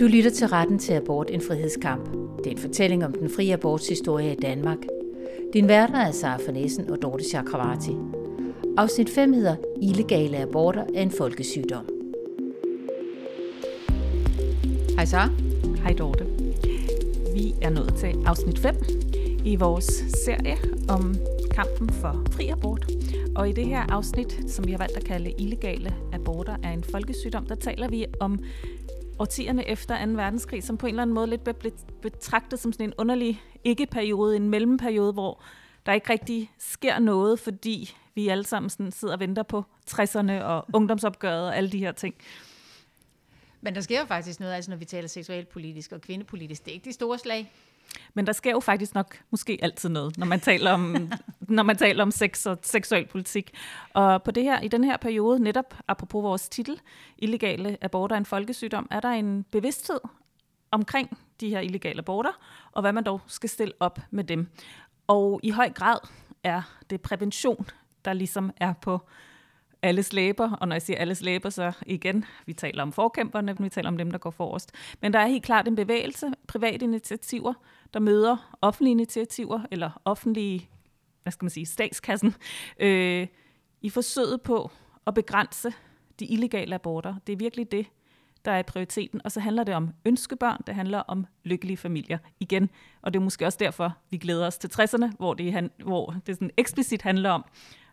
Du lytter til Retten til Abort, en frihedskamp. Det er en fortælling om den frie aborts historie i Danmark. Din værter er Sara Farnesen og Dorte Chakravarti. Afsnit 5 hedder Illegale aborter er en folkesygdom. Hej Sara. Hej Dorte. Vi er nået til afsnit 5 i vores serie om kampen for fri abort. Og i det her afsnit, som vi har valgt at kalde illegale aborter er en folkesygdom, der taler vi om årtierne efter 2. verdenskrig, som på en eller anden måde lidt blev betragtet som sådan en underlig ikke-periode, en mellemperiode, hvor der ikke rigtig sker noget, fordi vi alle sammen sådan sidder og venter på 60'erne og ungdomsopgøret og alle de her ting. Men der sker jo faktisk noget, altså når vi taler seksualpolitisk og kvindepolitisk. Det er ikke de store slag. Men der sker jo faktisk nok måske altid noget, når man taler om, når man taler om sex og seksuel politik. Og på det her, i den her periode, netop apropos vores titel, illegale aborter er en folkesygdom, er der en bevidsthed omkring de her illegale aborter, og hvad man dog skal stille op med dem. Og i høj grad er det prævention, der ligesom er på alles læber, og når jeg siger alles læber, så igen, vi taler om forkæmperne, vi taler om dem, der går forrest. Men der er helt klart en bevægelse, private initiativer, der møder offentlige initiativer, eller offentlige, hvad skal man sige, statskassen, øh, i forsøget på at begrænse de illegale aborter. Det er virkelig det, der er prioriteten. Og så handler det om ønskebørn, det handler om lykkelige familier igen. Og det er måske også derfor, vi glæder os til 60'erne, hvor det, hvor det sådan eksplicit handler om,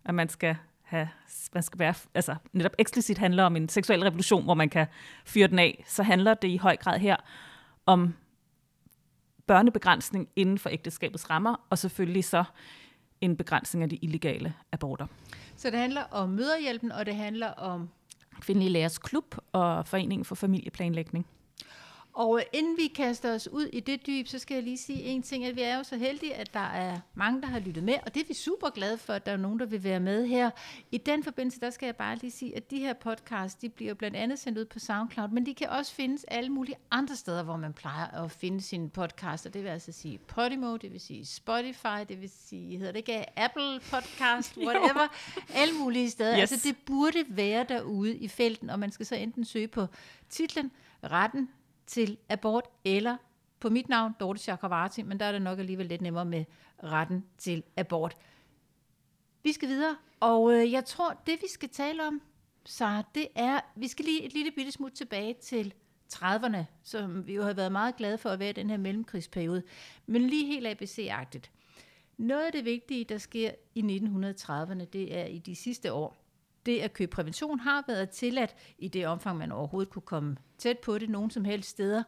at man skal have, man skal være, altså netop eksplicit handler om en seksuel revolution, hvor man kan fyre den af, så handler det i høj grad her om børnebegrænsning inden for ægteskabets rammer, og selvfølgelig så en begrænsning af de illegale aborter. Så det handler om møderhjælpen, og det handler om... Kvindelige Lærers Klub og Foreningen for Familieplanlægning. Og inden vi kaster os ud i det dyb, så skal jeg lige sige en ting, at vi er jo så heldige, at der er mange, der har lyttet med, og det er vi super glade for, at der er nogen, der vil være med her. I den forbindelse, der skal jeg bare lige sige, at de her podcasts, de bliver blandt andet sendt ud på SoundCloud, men de kan også findes alle mulige andre steder, hvor man plejer at finde sine podcaster. Det vil altså sige Podimo, det vil sige Spotify, det vil sige, hedder det ikke Apple Podcast, whatever, alle mulige steder. Yes. Altså det burde være derude i felten, og man skal så enten søge på titlen, retten til abort, eller på mit navn, Dorte Chakravarti, men der er det nok alligevel lidt nemmere med retten til abort. Vi skal videre, og øh, jeg tror, det vi skal tale om, så det er, vi skal lige et lille bitte smut tilbage til 30'erne, som vi jo har været meget glade for at være i den her mellemkrigsperiode, men lige helt ABC-agtigt. Noget af det vigtige, der sker i 1930'erne, det er i de sidste år, det at købe prævention har været tilladt i det omfang, man overhovedet kunne komme tæt på det nogen som helst steder.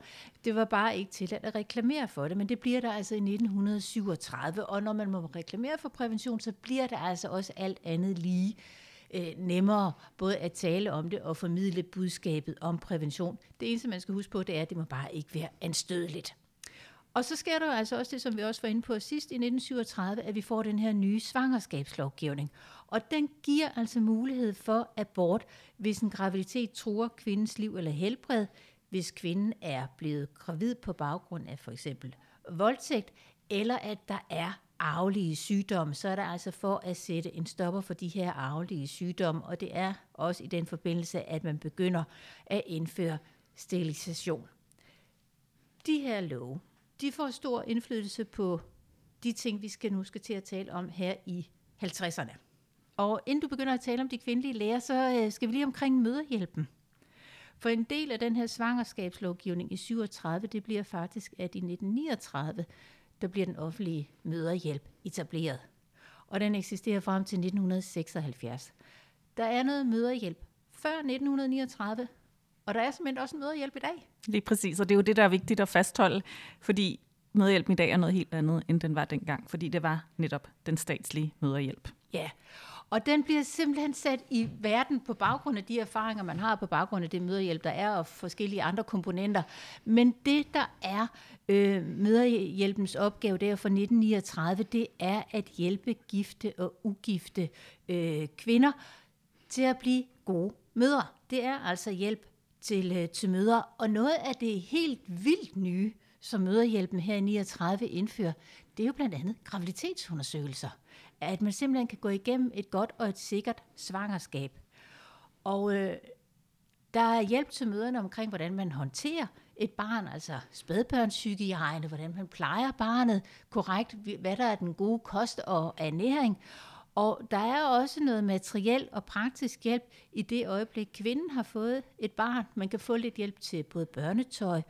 Det var bare ikke tilladt at reklamere for det, men det bliver der altså i 1937, og når man må reklamere for prævention, så bliver det altså også alt andet lige øh, nemmere både at tale om det og formidle budskabet om prævention. Det eneste, man skal huske på, det er, at det må bare ikke være anstødeligt. Og så sker der jo altså også det, som vi også var inde på sidst i 1937, at vi får den her nye svangerskabslovgivning. Og den giver altså mulighed for abort, hvis en graviditet truer kvindens liv eller helbred, hvis kvinden er blevet gravid på baggrund af for eksempel voldtægt, eller at der er arvelige sygdomme, så er der altså for at sætte en stopper for de her arvelige sygdomme, og det er også i den forbindelse, at man begynder at indføre sterilisation. De her love, de får stor indflydelse på de ting, vi skal nu skal til at tale om her i 50'erne. Og inden du begynder at tale om de kvindelige læger, så øh, skal vi lige omkring møderhjælpen. For en del af den her svangerskabslovgivning i 37, det bliver faktisk, at i 1939, der bliver den offentlige møderhjælp etableret. Og den eksisterer frem til 1976. Der er noget møderhjælp før 1939, og der er simpelthen også en møderhjælp i dag. Lige præcis, og det er jo det, der er vigtigt at fastholde, fordi møderhjælpen i dag er noget helt andet, end den var dengang, fordi det var netop den statslige møderhjælp. Ja, og den bliver simpelthen sat i verden på baggrund af de erfaringer, man har på baggrund af det møderhjælp, der er, og forskellige andre komponenter. Men det, der er øh, møderhjælpens opgave der for 1939, det er at hjælpe gifte og ugifte øh, kvinder til at blive gode mødre. Det er altså hjælp til, øh, til møder. Og noget af det helt vildt nye, som møderhjælpen her i 39 indfører, det er jo blandt andet graviditetsundersøgelser at man simpelthen kan gå igennem et godt og et sikkert svangerskab. Og øh, der er hjælp til møderne omkring, hvordan man håndterer et barn, altså spædbørnshygiejne, hvordan man plejer barnet korrekt, hvad der er den gode kost og ernæring. Og der er også noget materiel og praktisk hjælp i det øjeblik, kvinden har fået et barn. Man kan få lidt hjælp til både børnetøj,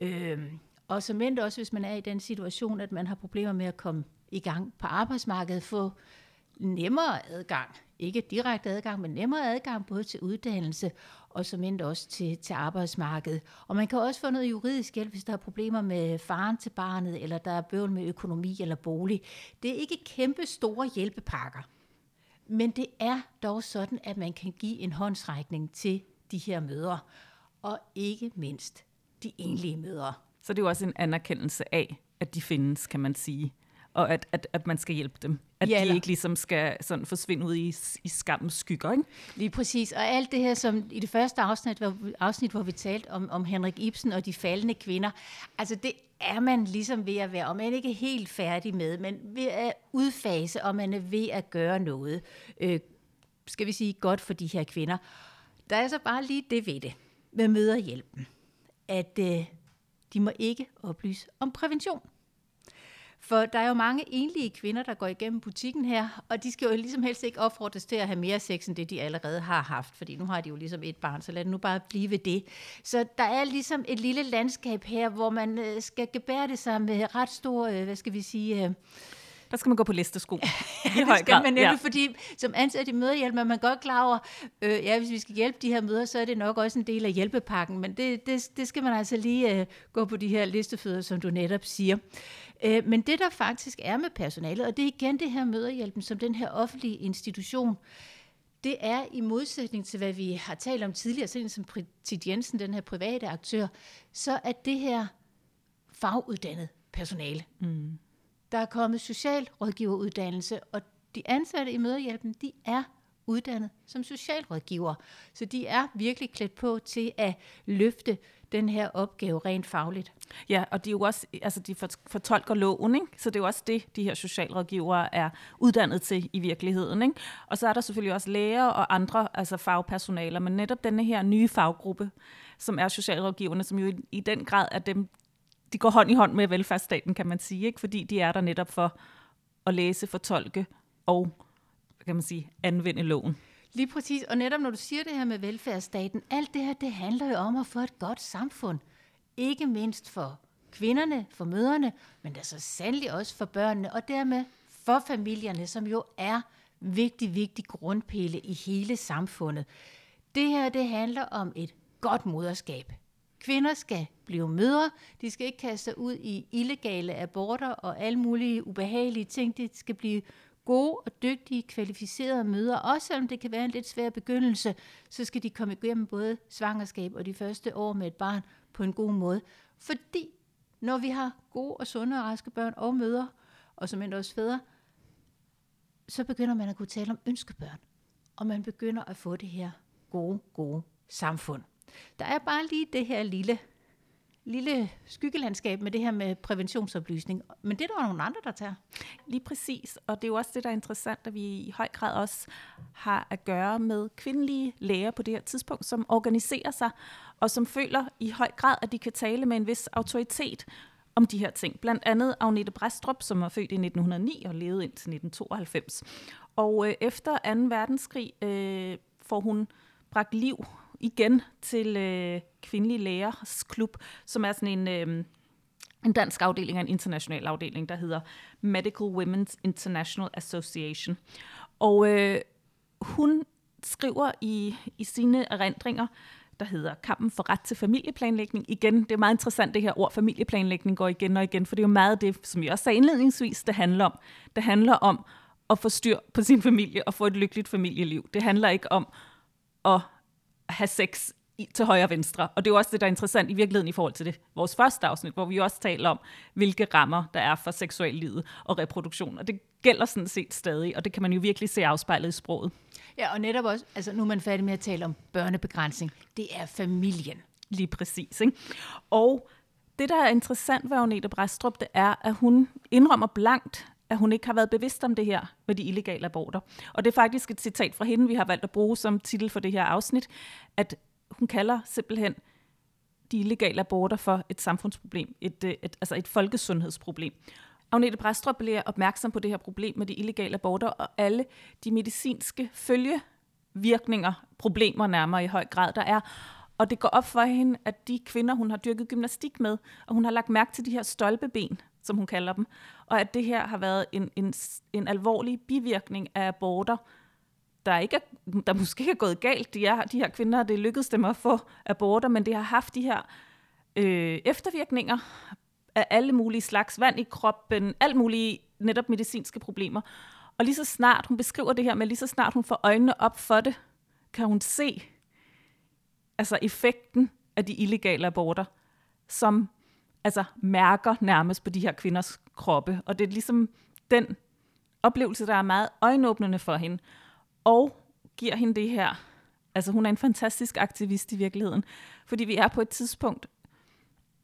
øh, og som endt også, hvis man er i den situation, at man har problemer med at komme i gang på arbejdsmarkedet, få nemmere adgang, ikke direkte adgang, men nemmere adgang både til uddannelse og som endt også til, til arbejdsmarkedet. Og man kan også få noget juridisk hjælp, hvis der er problemer med faren til barnet, eller der er bøvl med økonomi eller bolig. Det er ikke kæmpe store hjælpepakker, men det er dog sådan, at man kan give en håndsrækning til de her mødre, og ikke mindst de enlige mødre. Så det er jo også en anerkendelse af, at de findes, kan man sige og at, at, at man skal hjælpe dem. At ja, de ikke ligesom skal sådan forsvinde ud i, i skammens skygger. Ikke? Lige præcis. Og alt det her, som i det første afsnit, hvor, afsnit, hvor vi talte om, om Henrik Ibsen og de faldende kvinder, altså det er man ligesom ved at være, og man er ikke helt færdig med, men ved at udfase, og man er ved at gøre noget, øh, skal vi sige, godt for de her kvinder. Der er så bare lige det ved det, med møderhjælpen, at øh, de må ikke oplyse om prævention. For der er jo mange enlige kvinder, der går igennem butikken her, og de skal jo ligesom helst ikke opfordres til at have mere sex, end det de allerede har haft, fordi nu har de jo ligesom et barn, så lad det nu bare blive ved det. Så der er ligesom et lille landskab her, hvor man øh, skal gebære det sig med ret stor, øh, hvad skal vi sige... Øh, der skal man gå på listesko. I det skal man nemlig, ja. fordi som ansat i mødehjælp er man godt klar over, øh, ja, hvis vi skal hjælpe de her møder, så er det nok også en del af hjælpepakken, men det, det, det skal man altså lige øh, gå på de her listefødder, som du netop siger. Øh, men det der faktisk er med personalet, og det er igen det her møderhjælpen som den her offentlige institution, det er i modsætning til, hvad vi har talt om tidligere, sådan som Tid Jensen, den her private aktør, så er det her faguddannet personale. Mm. Der er kommet socialrådgiveruddannelse, og de ansatte i møderhjælpen, de er uddannet som socialrådgiver. Så de er virkelig klædt på til at løfte den her opgave rent fagligt. Ja, og de er jo også, altså de fortolker loven, ikke? så det er jo også det, de her socialrådgivere er uddannet til i virkeligheden. Ikke? Og så er der selvfølgelig også læger og andre altså fagpersonaler, men netop denne her nye faggruppe, som er socialrådgiverne, som jo i, i den grad er dem, de går hånd i hånd med velfærdsstaten, kan man sige, ikke? fordi de er der netop for at læse, fortolke og kan man sige, anvende loven. Lige præcis, og netop når du siger det her med velfærdsstaten, alt det her, det handler jo om at få et godt samfund. Ikke mindst for kvinderne, for møderne, men så sandelig også for børnene, og dermed for familierne, som jo er vigtig, vigtig grundpille i hele samfundet. Det her, det handler om et godt moderskab. Kvinder skal blive mødre, de skal ikke kaste sig ud i illegale aborter og alle mulige ubehagelige ting, de skal blive gode og dygtige, kvalificerede møder, også selvom det kan være en lidt svær begyndelse, så skal de komme igennem både svangerskab og de første år med et barn på en god måde. Fordi når vi har gode og sunde og raske børn og møder, og som endda også fædre, så begynder man at kunne tale om ønskebørn. Og man begynder at få det her gode, gode samfund. Der er bare lige det her lille lille skyggelandskab med det her med præventionsoplysning. Men det er der nogle andre, der tager. Lige præcis, og det er jo også det, der er interessant, at vi i høj grad også har at gøre med kvindelige læger på det her tidspunkt, som organiserer sig, og som føler i høj grad, at de kan tale med en vis autoritet om de her ting. Blandt andet Agnete Brestrup, som var født i 1909 og levede indtil 1992. Og øh, efter 2. verdenskrig øh, får hun bragt liv igen til øh, Kvindelige Lægers Klub, som er sådan en... Øh, en dansk afdeling og en international afdeling, der hedder Medical Women's International Association. Og øh, hun skriver i, i sine erindringer, der hedder Kampen for ret til familieplanlægning. Igen, det er meget interessant, det her ord familieplanlægning går igen og igen, for det er jo meget det, som jeg også sagde indledningsvis, det handler om. Det handler om at få styr på sin familie og få et lykkeligt familieliv. Det handler ikke om at have sex i, til højre og venstre. Og det er jo også det, der er interessant i virkeligheden i forhold til det, vores første afsnit, hvor vi også taler om, hvilke rammer der er for seksuel livet og reproduktion. Og det gælder sådan set stadig, og det kan man jo virkelig se afspejlet i sproget. Ja, og netop også, altså nu er man færdig med at tale om børnebegrænsning. Det er familien. Lige præcis. Ikke? Og det, der er interessant ved Agnete Bræstrup, det er, at hun indrømmer blankt, at hun ikke har været bevidst om det her med de illegale aborter. Og det er faktisk et citat fra hende, vi har valgt at bruge som titel for det her afsnit, at hun kalder simpelthen de illegale aborter for et samfundsproblem, et, et, et, altså et folkesundhedsproblem. Agnete Bræstrup bliver opmærksom på det her problem med de illegale aborter og alle de medicinske følgevirkninger, problemer nærmere i høj grad, der er. Og det går op for hende, at de kvinder, hun har dyrket gymnastik med, og hun har lagt mærke til de her stolpeben, som hun kalder dem, og at det her har været en, en, en alvorlig bivirkning af aborter, der ikke er, der måske ikke er gået galt. De, er, de her kvinder, det lykkedes dem at få aborter, men det har haft de her øh, eftervirkninger af alle mulige slags vand i kroppen, alt mulige netop medicinske problemer. Og lige så snart hun beskriver det her med, lige så snart hun får øjnene op for det, kan hun se altså effekten af de illegale aborter, som altså mærker nærmest på de her kvinders kroppe. Og det er ligesom den oplevelse, der er meget øjenåbnende for hende, og giver hende det her. Altså hun er en fantastisk aktivist i virkeligheden, fordi vi er på et tidspunkt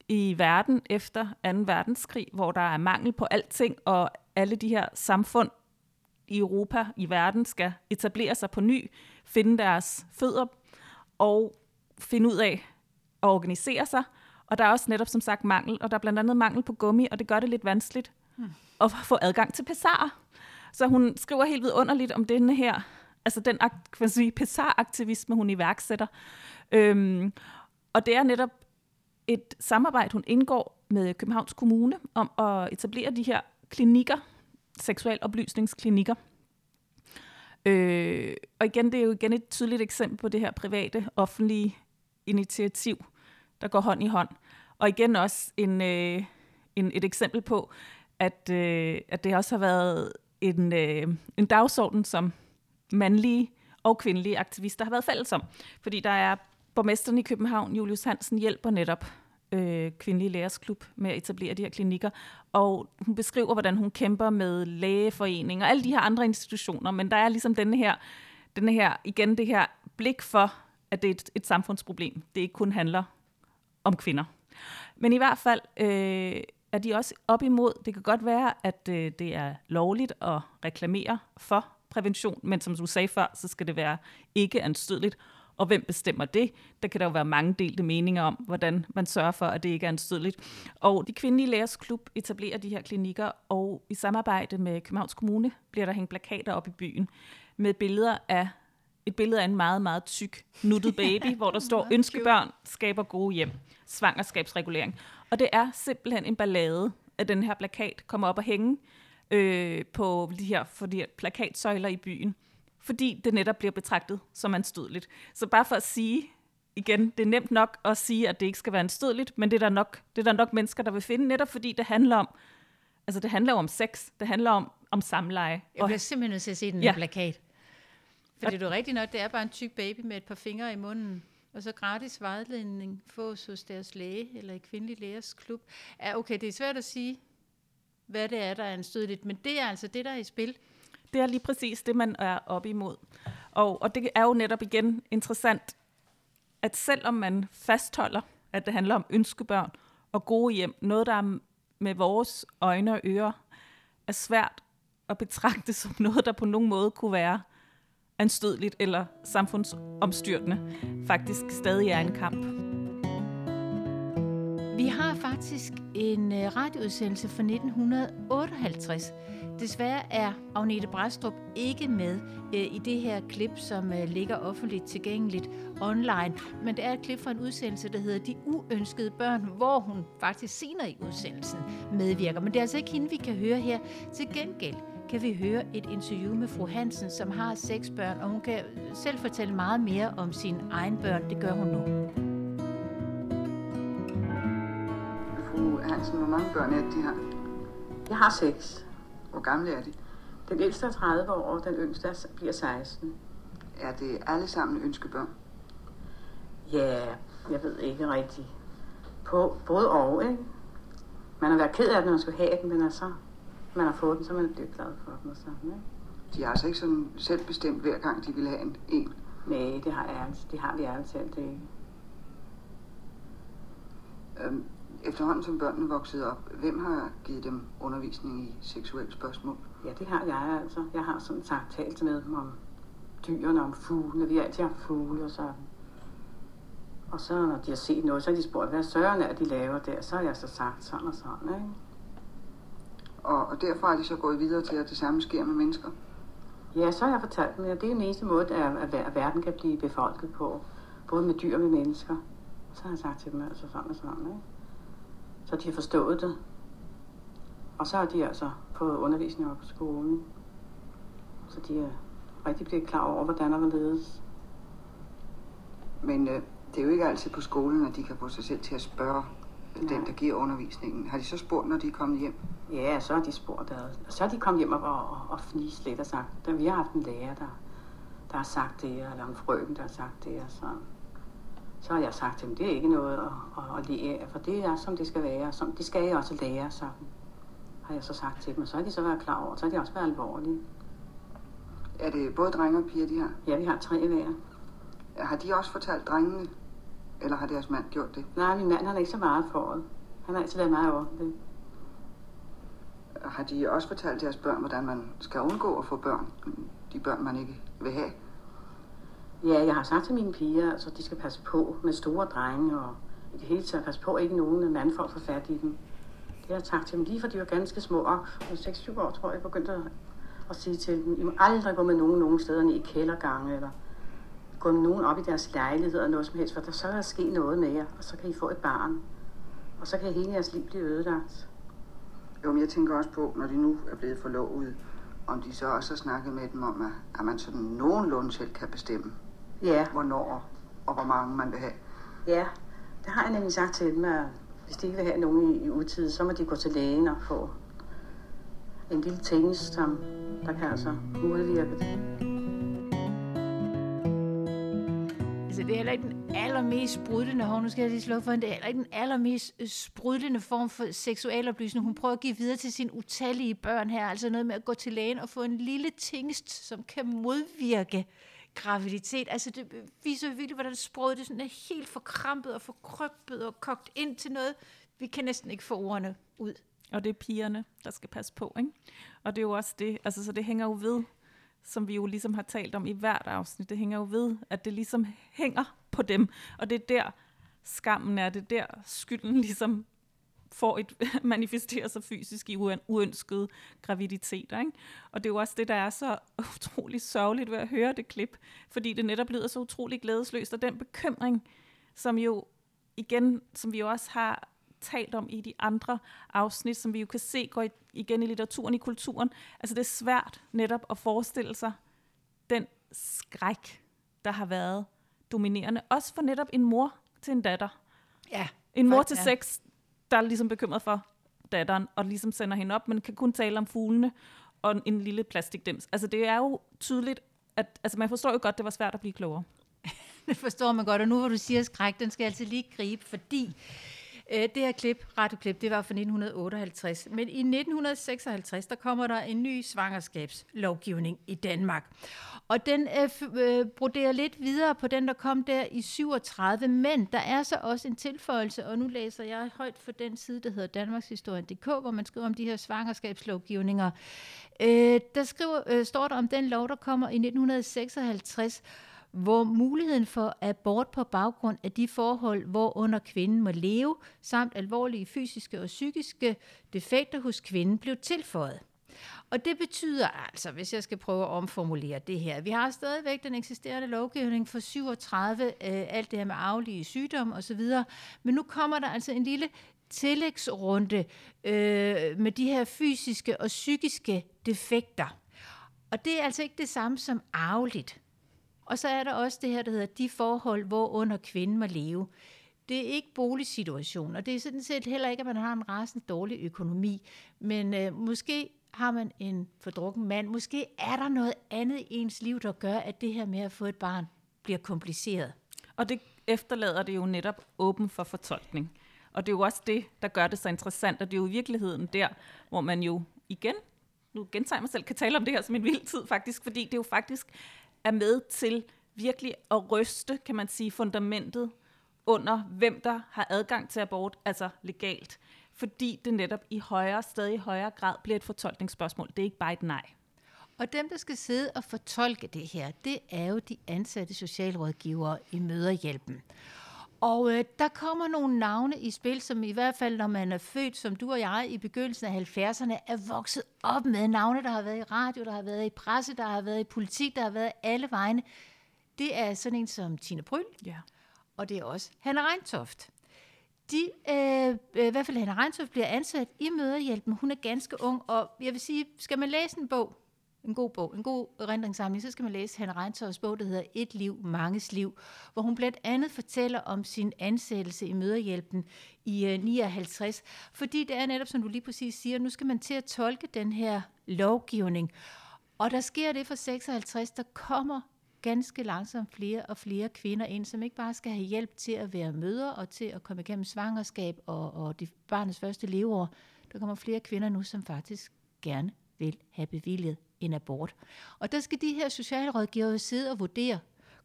i verden efter 2. verdenskrig, hvor der er mangel på alting, og alle de her samfund i Europa, i verden, skal etablere sig på ny, finde deres fødder og finde ud af at organisere sig. Og der er også netop som sagt mangel, og der er blandt andet mangel på gummi, og det gør det lidt vanskeligt hmm. at få adgang til pessarer. Så hun skriver helt vidunderligt om denne her, altså den pessar-aktivisme, hun iværksætter. Øhm, og det er netop et samarbejde, hun indgår med Københavns Kommune om at etablere de her klinikker, seksualoplysningsklinikker. Øh, og igen, det er jo igen et tydeligt eksempel på det her private, offentlige initiativ, der går hånd i hånd. Og igen også en, øh, en, et eksempel på, at, øh, at det også har været en, øh, en dagsorden, som mandlige og kvindelige aktivister har været fælles om. Fordi der er borgmesteren i København, Julius Hansen, hjælper netop øh, Kvindelige Lægers Klub med at etablere de her klinikker. Og hun beskriver, hvordan hun kæmper med lægeforeninger og alle de her andre institutioner. Men der er ligesom denne her, denne her igen det her blik for, at det er et, et samfundsproblem. Det ikke kun handler om kvinder. Men i hvert fald øh, er de også op imod, det kan godt være, at øh, det er lovligt at reklamere for prævention, men som du sagde før, så skal det være ikke anstødeligt. Og hvem bestemmer det? Der kan der jo være mange delte meninger om, hvordan man sørger for, at det ikke er anstødeligt. Og de kvindelige lægers klub etablerer de her klinikker, og i samarbejde med Københavns Kommune bliver der hængt plakater op i byen med billeder af et billede af en meget, meget tyk, nuttet baby, hvor der står, ønskebørn skaber gode hjem, svangerskabsregulering. Og det er simpelthen en ballade, at den her plakat kommer op og hænge øh, på de her, for de her plakatsøjler i byen fordi det netop bliver betragtet som anstødeligt. Så bare for at sige, igen, det er nemt nok at sige, at det ikke skal være anstødeligt, men det er der nok, det er der nok mennesker, der vil finde, netop fordi det handler om, altså det handler om sex, det handler om, om samleje. Jeg bliver simpelthen nødt til at se den ja. plakat. Fordi det er rigtigt nok, det er bare en tyk baby med et par fingre i munden, og så gratis vejledning fås hos deres læge eller i kvindelig lægers klub. Ja, okay, det er svært at sige, hvad det er, der er anstødeligt, men det er altså det, der er i spil. Det er lige præcis det, man er op imod. Og, og det er jo netop igen interessant, at selvom man fastholder, at det handler om ønskebørn og gode hjem, noget der er med vores øjne og ører er svært at betragte som noget, der på nogen måde kunne være anstødeligt eller samfundsomstyrtende, faktisk stadig er en kamp. Vi har faktisk en øh, radioudsendelse fra 1958, Desværre er Agnete Brastrup ikke med øh, i det her klip, som øh, ligger offentligt tilgængeligt online. Men det er et klip fra en udsendelse, der hedder De Uønskede Børn, hvor hun faktisk senere i udsendelsen medvirker. Men det er altså ikke hende, vi kan høre her. Til gengæld kan vi høre et interview med fru Hansen, som har seks børn, og hun kan selv fortælle meget mere om sine egne børn. Det gør hun nu. Fru Hansen, hvor mange børn er det, de har? Jeg har seks. Hvor gamle er de? Den ældste er 30 år, og den yngste bliver 16. Er det alle sammen ønskebørn? Ja, jeg ved ikke rigtigt. På både og, ikke? Man har været ked af det, når man skulle have den, men altså, man har fået den, så man er blevet glad for den og sådan, ikke? De har altså ikke sådan selv bestemt hver gang, de vil have en. en. Nej, det har, ærligt, det har de ærligt talt ikke. Øhm, efterhånden som børnene voksede op, hvem har givet dem undervisning i seksuelle spørgsmål? Ja, det har jeg altså. Jeg har sådan sagt talt med dem om dyrene, om fuglene. Vi har altid haft fugle og sådan. Og så når de har set noget, så har de spurgt, hvad søren er, de laver der? Så har jeg så sagt sådan og sådan, ikke? Og, og derfra er de så gået videre til, at det samme sker med mennesker. Ja, så har jeg fortalt dem, at det er den eneste måde, at, at, verden kan blive befolket på. Både med dyr og med mennesker. Så har jeg sagt til dem altså sådan og sådan, ikke? Så de har forstået det. Og så har de altså fået undervisning op på skolen. Så de er rigtig blevet klar over, hvordan der ledes. Men øh, det er jo ikke altid på skolen, at de kan få sig selv til at spørge Nej. den, der giver undervisningen. Har de så spurgt, når de er kommet hjem? Ja, så har de spurgt. Og så er de kommet hjem og, og, og fnist lidt og sagt, da vi har haft en lærer, der, der har sagt det, eller en frøken, der har sagt det, og så, så har jeg sagt til dem, det er ikke noget at, at, at lære for det er, som det skal være, som det skal jeg også lære, så har jeg så sagt til dem, og så har de så været klar over, så har de også været alvorlige. Er det både drenge og piger, de har? Ja, vi har tre hver. Har de også fortalt drengene, eller har deres mand gjort det? Nej, min mand han er ikke så meget for det. Han har altid været meget ordentlig. Har de også fortalt deres børn, hvordan man skal undgå at få børn? De børn, man ikke vil have? Ja, jeg har sagt til mine piger, altså de skal passe på med store drenge, og i det hele taget passe på, ikke nogen mandfolk får fat i dem. Det har jeg sagt til dem, lige for de var ganske små, og på 6-7 år, tror jeg, jeg begyndte at, at sige til dem, I må aldrig gå med nogen nogen steder ned i kældergange, eller gå nogen op i deres lejlighed, eller noget som helst, for der så er der ske noget med jer, og så kan I få et barn. Og så kan hele jeres liv blive ødelagt. Jo, men jeg tænker også på, når de nu er blevet forlovet, om de så også har snakket med dem om, at, man sådan nogenlunde selv kan bestemme, Ja, hvornår og hvor mange man vil have. Ja, det har jeg nemlig sagt til dem, at hvis de ikke vil have nogen i, i utid, så må de gå til lægen og få en lille tennis, som der kan altså modvirke det. Det er heller ikke den allermest sprudlende, hov, nu skal jeg lige slå for hende, det er heller ikke den allermest øh, sprudlende form for seksualoplysning. Hun prøver at give videre til sine utallige børn her, altså noget med at gå til lægen og få en lille tingest, som kan modvirke graviditet. Altså, det viser virkelig, hvordan sproget det sådan er helt forkrampet og forkrøbet og kogt ind til noget. Vi kan næsten ikke få ordene ud. Og det er pigerne, der skal passe på, ikke? Og det er jo også det, altså så det hænger jo ved, som vi jo ligesom har talt om i hvert afsnit, det hænger jo ved, at det ligesom hænger på dem. Og det er der skammen er, det er der skylden ligesom får et manifesterer sig fysisk i uønskede graviditeter. Ikke? Og det er jo også det, der er så utrolig sørgeligt ved at høre det klip, fordi det netop lyder så utrolig glædesløst, og den bekymring, som jo igen, som vi jo også har talt om i de andre afsnit, som vi jo kan se går igen i litteraturen, i kulturen. Altså det er svært netop at forestille sig den skræk, der har været dominerende. Også for netop en mor til en datter. Ja. En mor til ja. sex, der er ligesom bekymret for datteren, og ligesom sender hende op, men kan kun tale om fuglene og en, lille plastikdims. Altså det er jo tydeligt, at altså man forstår jo godt, det var svært at blive klogere. Det forstår man godt, og nu hvor du siger skræk, den skal jeg altid lige gribe, fordi Øh, det her klip, radioklip, det var fra 1958. Men i 1956, der kommer der en ny svangerskabslovgivning i Danmark. Og den øh, øh broderer lidt videre på den, der kom der i 37, men der er så også en tilføjelse, og nu læser jeg højt for den side, der hedder Danmarkshistorien.dk, hvor man skriver om de her svangerskabslovgivninger. Øh, der skriver, øh, står der om den lov, der kommer i 1956, hvor muligheden for abort på baggrund af de forhold, hvorunder kvinden må leve, samt alvorlige fysiske og psykiske defekter hos kvinden, blev tilføjet. Og det betyder altså, hvis jeg skal prøve at omformulere det her, vi har stadigvæk den eksisterende lovgivning for 37, øh, alt det her med aflige sygdomme osv., men nu kommer der altså en lille tillægsrunde øh, med de her fysiske og psykiske defekter. Og det er altså ikke det samme som arveligt. Og så er der også det her, der hedder de forhold, hvor under kvinden må leve. Det er ikke boligsituationen, og det er sådan set heller ikke, at man har en rasende dårlig økonomi, men øh, måske har man en fordrukken mand, måske er der noget andet i ens liv, der gør, at det her med at få et barn bliver kompliceret. Og det efterlader det jo netop åben for fortolkning. Og det er jo også det, der gør det så interessant, og det er jo i virkeligheden der, hvor man jo igen, nu gentager jeg mig selv, kan tale om det her som en vild tid faktisk, fordi det er jo faktisk er med til virkelig at ryste, kan man sige, fundamentet under, hvem der har adgang til abort, altså legalt. Fordi det netop i højere, stadig højere grad bliver et fortolkningsspørgsmål. Det er ikke bare et nej. Og dem, der skal sidde og fortolke det her, det er jo de ansatte socialrådgivere i Møderhjælpen. Og øh, der kommer nogle navne i spil, som i hvert fald, når man er født, som du og jeg, i begyndelsen af 70'erne, er vokset op med navne, der har været i radio, der har været i presse, der har været i politik, der har været alle vegne. Det er sådan en som Tina Bryl, Ja. og det er også Hanne Reintoft. De, øh, øh, i hvert fald Hanne Reintoft bliver ansat i Møderhjælpen. Hun er ganske ung, og jeg vil sige, skal man læse en bog, en god bog, en god erindringssamling, så skal man læse Hanne Reintøjs bog, der hedder Et liv, manges liv, hvor hun blandt andet fortæller om sin ansættelse i Møderhjælpen i øh, 59. Fordi det er netop, som du lige præcis siger, nu skal man til at tolke den her lovgivning. Og der sker det for 56, der kommer ganske langsomt flere og flere kvinder ind, som ikke bare skal have hjælp til at være mødre og til at komme igennem svangerskab og, og de barnets første leveår. Der kommer flere kvinder nu, som faktisk gerne vil have bevilget en abort. Og der skal de her socialrådgivere sidde og vurdere,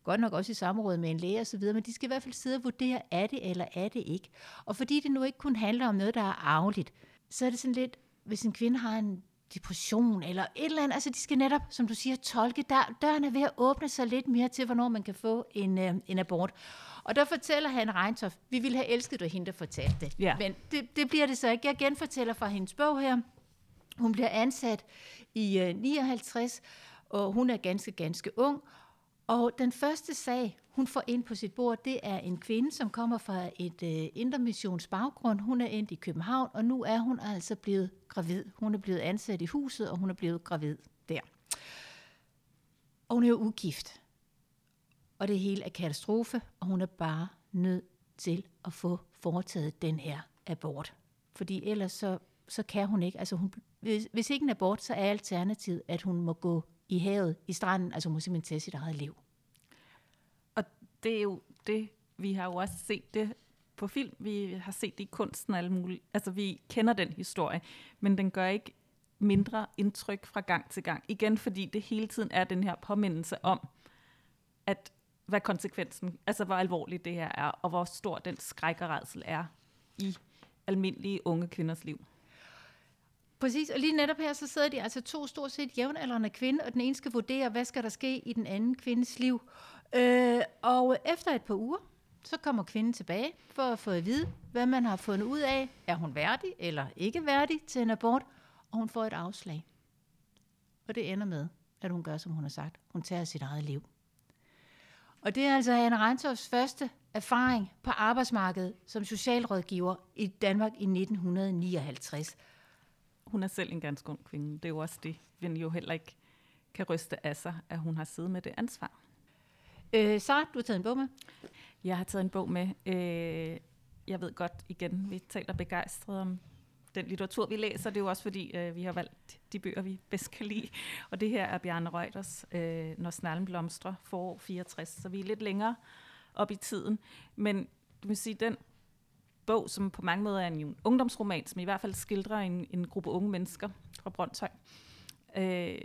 godt nok også i samråd med en læge og så videre, men de skal i hvert fald sidde og vurdere, er det eller er det ikke. Og fordi det nu ikke kun handler om noget, der er arveligt, så er det sådan lidt, hvis en kvinde har en depression eller et eller andet, altså de skal netop, som du siger, tolke, der, døren er ved at åbne sig lidt mere til, hvornår man kan få en, øh, en abort. Og der fortæller han Reintoft, vi ville have elsket, at hende der fortalte det. Ja. Men det, det bliver det så ikke. Jeg genfortæller fra hendes bog her. Hun bliver ansat i øh, 59, og hun er ganske, ganske ung. Og den første sag, hun får ind på sit bord, det er en kvinde, som kommer fra et øh, intermissions baggrund. Hun er endt i København, og nu er hun altså blevet gravid. Hun er blevet ansat i huset, og hun er blevet gravid der. Og hun er jo ugift. Og det hele er katastrofe, og hun er bare nødt til at få foretaget den her abort. Fordi ellers så, så kan hun ikke. Altså hun, hvis, hvis ikke en abort, så er alternativet, at hun må gå i havet, i stranden, altså hun må simpelthen tage sit eget liv. Og det er jo det, vi har jo også set det på film, vi har set det i kunsten og alle mulige. Altså vi kender den historie, men den gør ikke mindre indtryk fra gang til gang. Igen fordi det hele tiden er den her påmindelse om, at hvad konsekvensen, altså hvor alvorligt det her er, og hvor stor den skræk og er i almindelige unge kvinders liv. Præcis, og lige netop her, så sidder de altså to stort set jævnaldrende kvinder, og den ene skal vurdere, hvad skal der ske i den anden kvindes liv. Øh, og efter et par uger, så kommer kvinden tilbage for at få at vide, hvad man har fundet ud af. Er hun værdig eller ikke værdig til en abort? Og hun får et afslag. Og det ender med, at hun gør, som hun har sagt. Hun tager sit eget liv. Og det er altså Anne Reintorfs første erfaring på arbejdsmarkedet som socialrådgiver i Danmark i 1959. Hun er selv en ganske ung kvinde. Det er jo også det, vi jo heller ikke kan ryste af sig, at hun har siddet med det ansvar. Øh, Sara, du har taget en bog med. Jeg har taget en bog med. Øh, jeg ved godt igen, vi taler begejstret om den litteratur, vi læser. Det er jo også fordi, øh, vi har valgt de bøger, vi bedst kan lide. Og det her er Bjarne Reuters, øh, Når snallen blomstrer, forår 64. Så vi er lidt længere op i tiden. Men du vil sige, den bog, som på mange måder er en ungdomsroman, som i hvert fald skildrer en, en gruppe unge mennesker fra Brøndshøj, øh,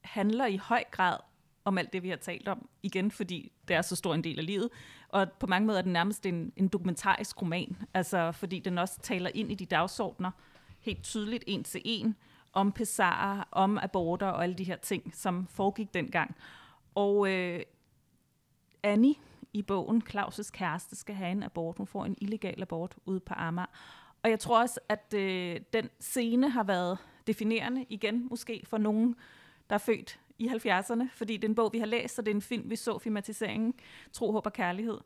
handler i høj grad om alt det, vi har talt om, igen fordi det er så stor en del af livet, og på mange måder er den nærmest en, en dokumentarisk roman, altså fordi den også taler ind i de dagsordner, helt tydeligt en til en, om pesarer, om aborter og alle de her ting, som foregik dengang. Og øh, Annie i bogen, Claus' kæreste, skal have en abort. Hun får en illegal abort ude på Amager. Og jeg tror også, at øh, den scene har været definerende igen, måske for nogen, der er født i 70'erne, fordi det er en bog, vi har læst, og det er en film, vi så filmatiseringen, Tro, Håb og Kærlighed.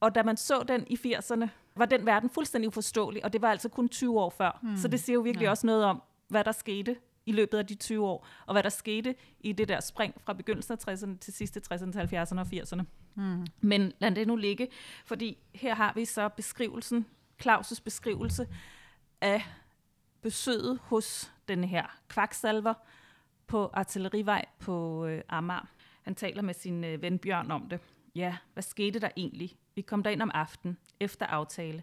Og da man så den i 80'erne, var den verden fuldstændig uforståelig, og det var altså kun 20 år før. Mm. Så det siger jo virkelig ja. også noget om, hvad der skete i løbet af de 20 år, og hvad der skete i det der spring fra begyndelsen af 60'erne til sidste 60'erne til 70'erne og 80'erne. Mm. Men lad det nu ligge, fordi her har vi så beskrivelsen, Claus' beskrivelse af besøget hos den her kvaksalver på Artillerivej på øh, Amager. Han taler med sin øh, ven Bjørn om det. Ja, hvad skete der egentlig? Vi kom derind om aftenen, efter aftale.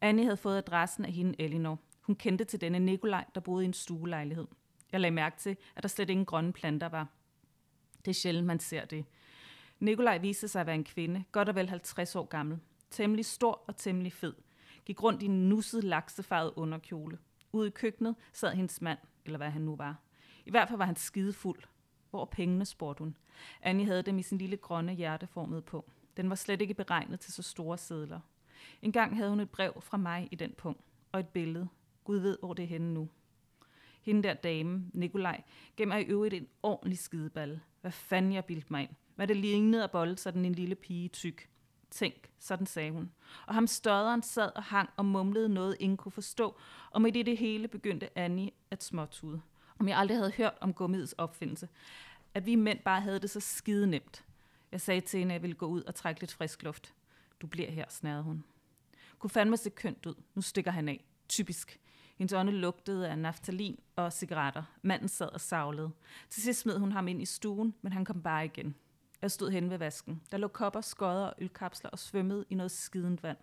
Annie havde fået adressen af hende Elinor. Hun kendte til denne Nikolaj, der boede i en stuelejlighed. Jeg lagde mærke til, at der slet ingen grønne planter var. Det er sjældent, man ser det. Nikolaj viste sig at være en kvinde, godt og vel 50 år gammel. Temmelig stor og temmelig fed. Gik rundt i en nusset laksefarvet underkjole. Ude i køkkenet sad hendes mand, eller hvad han nu var. I hvert fald var han skidefuld. Hvor er pengene, spurgte hun. Annie havde dem i sin lille grønne hjerteformede på. Den var slet ikke beregnet til så store sædler. En gang havde hun et brev fra mig i den punkt, og et billede. Gud ved, hvor det er henne nu. Hende der dame, Nikolaj, gav mig i øvrigt en ordentlig skideball. Hvad fanden jeg bildte mig ind? Hvad det lignede at bolde sådan en lille pige tyk. Tænk, sådan sagde hun. Og ham støderen sad og hang og mumlede noget, ingen kunne forstå, og med det, det hele begyndte Annie at småtude. Om jeg aldrig havde hørt om gummiets opfindelse. At vi mænd bare havde det så skide nemt. Jeg sagde til hende, at jeg ville gå ud og trække lidt frisk luft. Du bliver her, snærede hun. Kunne fandme se kønt ud. Nu stikker han af. Typisk. Hendes ånde lugtede af naftalin og cigaretter. Manden sad og savlede. Til sidst smed hun ham ind i stuen, men han kom bare igen. Jeg stod hen ved vasken. Der lå kopper, skodder og ølkapsler og svømmede i noget skidende vand.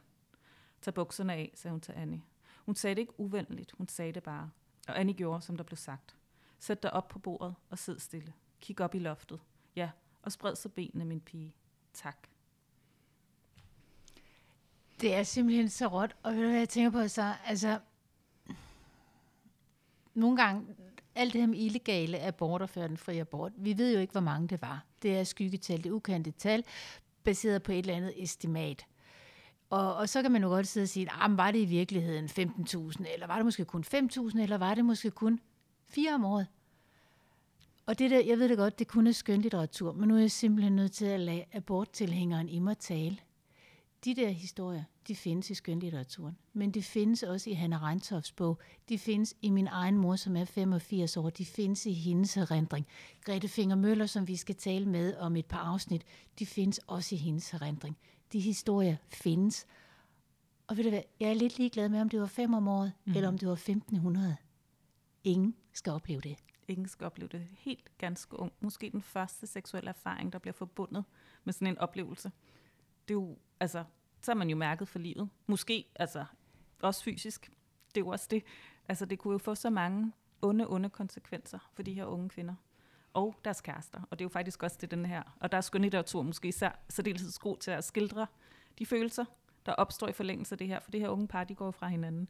Tag bukserne af, sagde hun til Annie. Hun sagde det ikke uvenligt, hun sagde det bare. Og Annie gjorde, som der blev sagt. Sæt dig op på bordet og sid stille. Kig op i loftet. Ja, og spred så benene, min pige. Tak. Det er simpelthen så råt, og ved du hvad jeg tænker på så? Altså, nogle gange, alt det her med illegale aborter før den frie abort, vi ved jo ikke, hvor mange det var. Det er skyggetal, det er ukendte tal, baseret på et eller andet estimat. Og, og så kan man jo godt sidde og sige, ah, var det i virkeligheden 15.000, eller var det måske kun 5.000, eller var det måske kun 4 om året? Og det der, jeg ved det godt, det kunne er skønlitteratur, men nu er jeg simpelthen nødt til at lade aborttilhængeren i mig tale. De der historier, de findes i skønlitteraturen, men de findes også i Hanna Reintofs bog. De findes i min egen mor, som er 85 år. De findes i hendes erindring. Grete Finger Møller, som vi skal tale med om et par afsnit, de findes også i hendes erindring. De historier findes. Og ved du hvad, jeg er lidt ligeglad med, om det var fem om året, mm. eller om det var 1500. Ingen skal opleve det. Ingen skal opleve det helt ganske ung. Måske den første seksuelle erfaring, der bliver forbundet med sådan en oplevelse. Det er jo, altså, så er man jo mærket for livet. Måske, altså, også fysisk. Det er jo også det. Altså, det kunne jo få så mange onde, onde konsekvenser for de her unge kvinder og deres kærester. Og det er jo faktisk også det, den her. Og der er skønlitteratur måske især særdeles god til at skildre de følelser, der opstår i forlængelse af det her. For det her unge par, de går fra hinanden.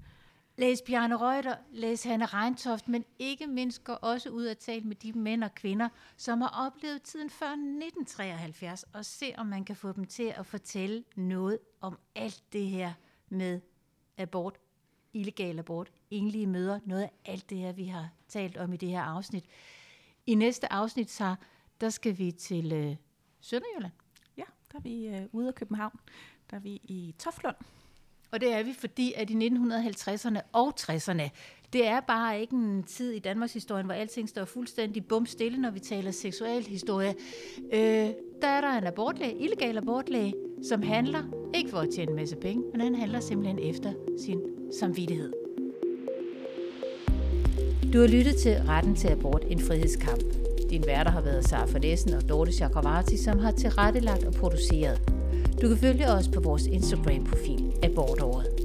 Læs Bjarne Reuter, læs Hanne Reintoft, men ikke mindst går også ud og tale med de mænd og kvinder, som har oplevet tiden før 1973, og se om man kan få dem til at fortælle noget om alt det her med abort, illegal abort, enlige møder, noget af alt det her, vi har talt om i det her afsnit. I næste afsnit, så der skal vi til øh, Sønderjylland. Ja, der er vi øh, ude af København. Der er vi i Toflund. Og det er vi, fordi at i 1950'erne og 60'erne, det er bare ikke en tid i Danmarks historie, hvor alting står fuldstændig bum stille, når vi taler seksuel historie. Øh, der er der en abortlæge, illegal abortlæge, som handler, ikke for at tjene en masse penge, men han handler simpelthen efter sin samvittighed. Du har lyttet til Retten til abort, en frihedskamp. Din værter har været Sara Fornessen og Dorte Chakravarti, som har tilrettelagt og produceret. Du kan følge os på vores Instagram-profil Abortåret.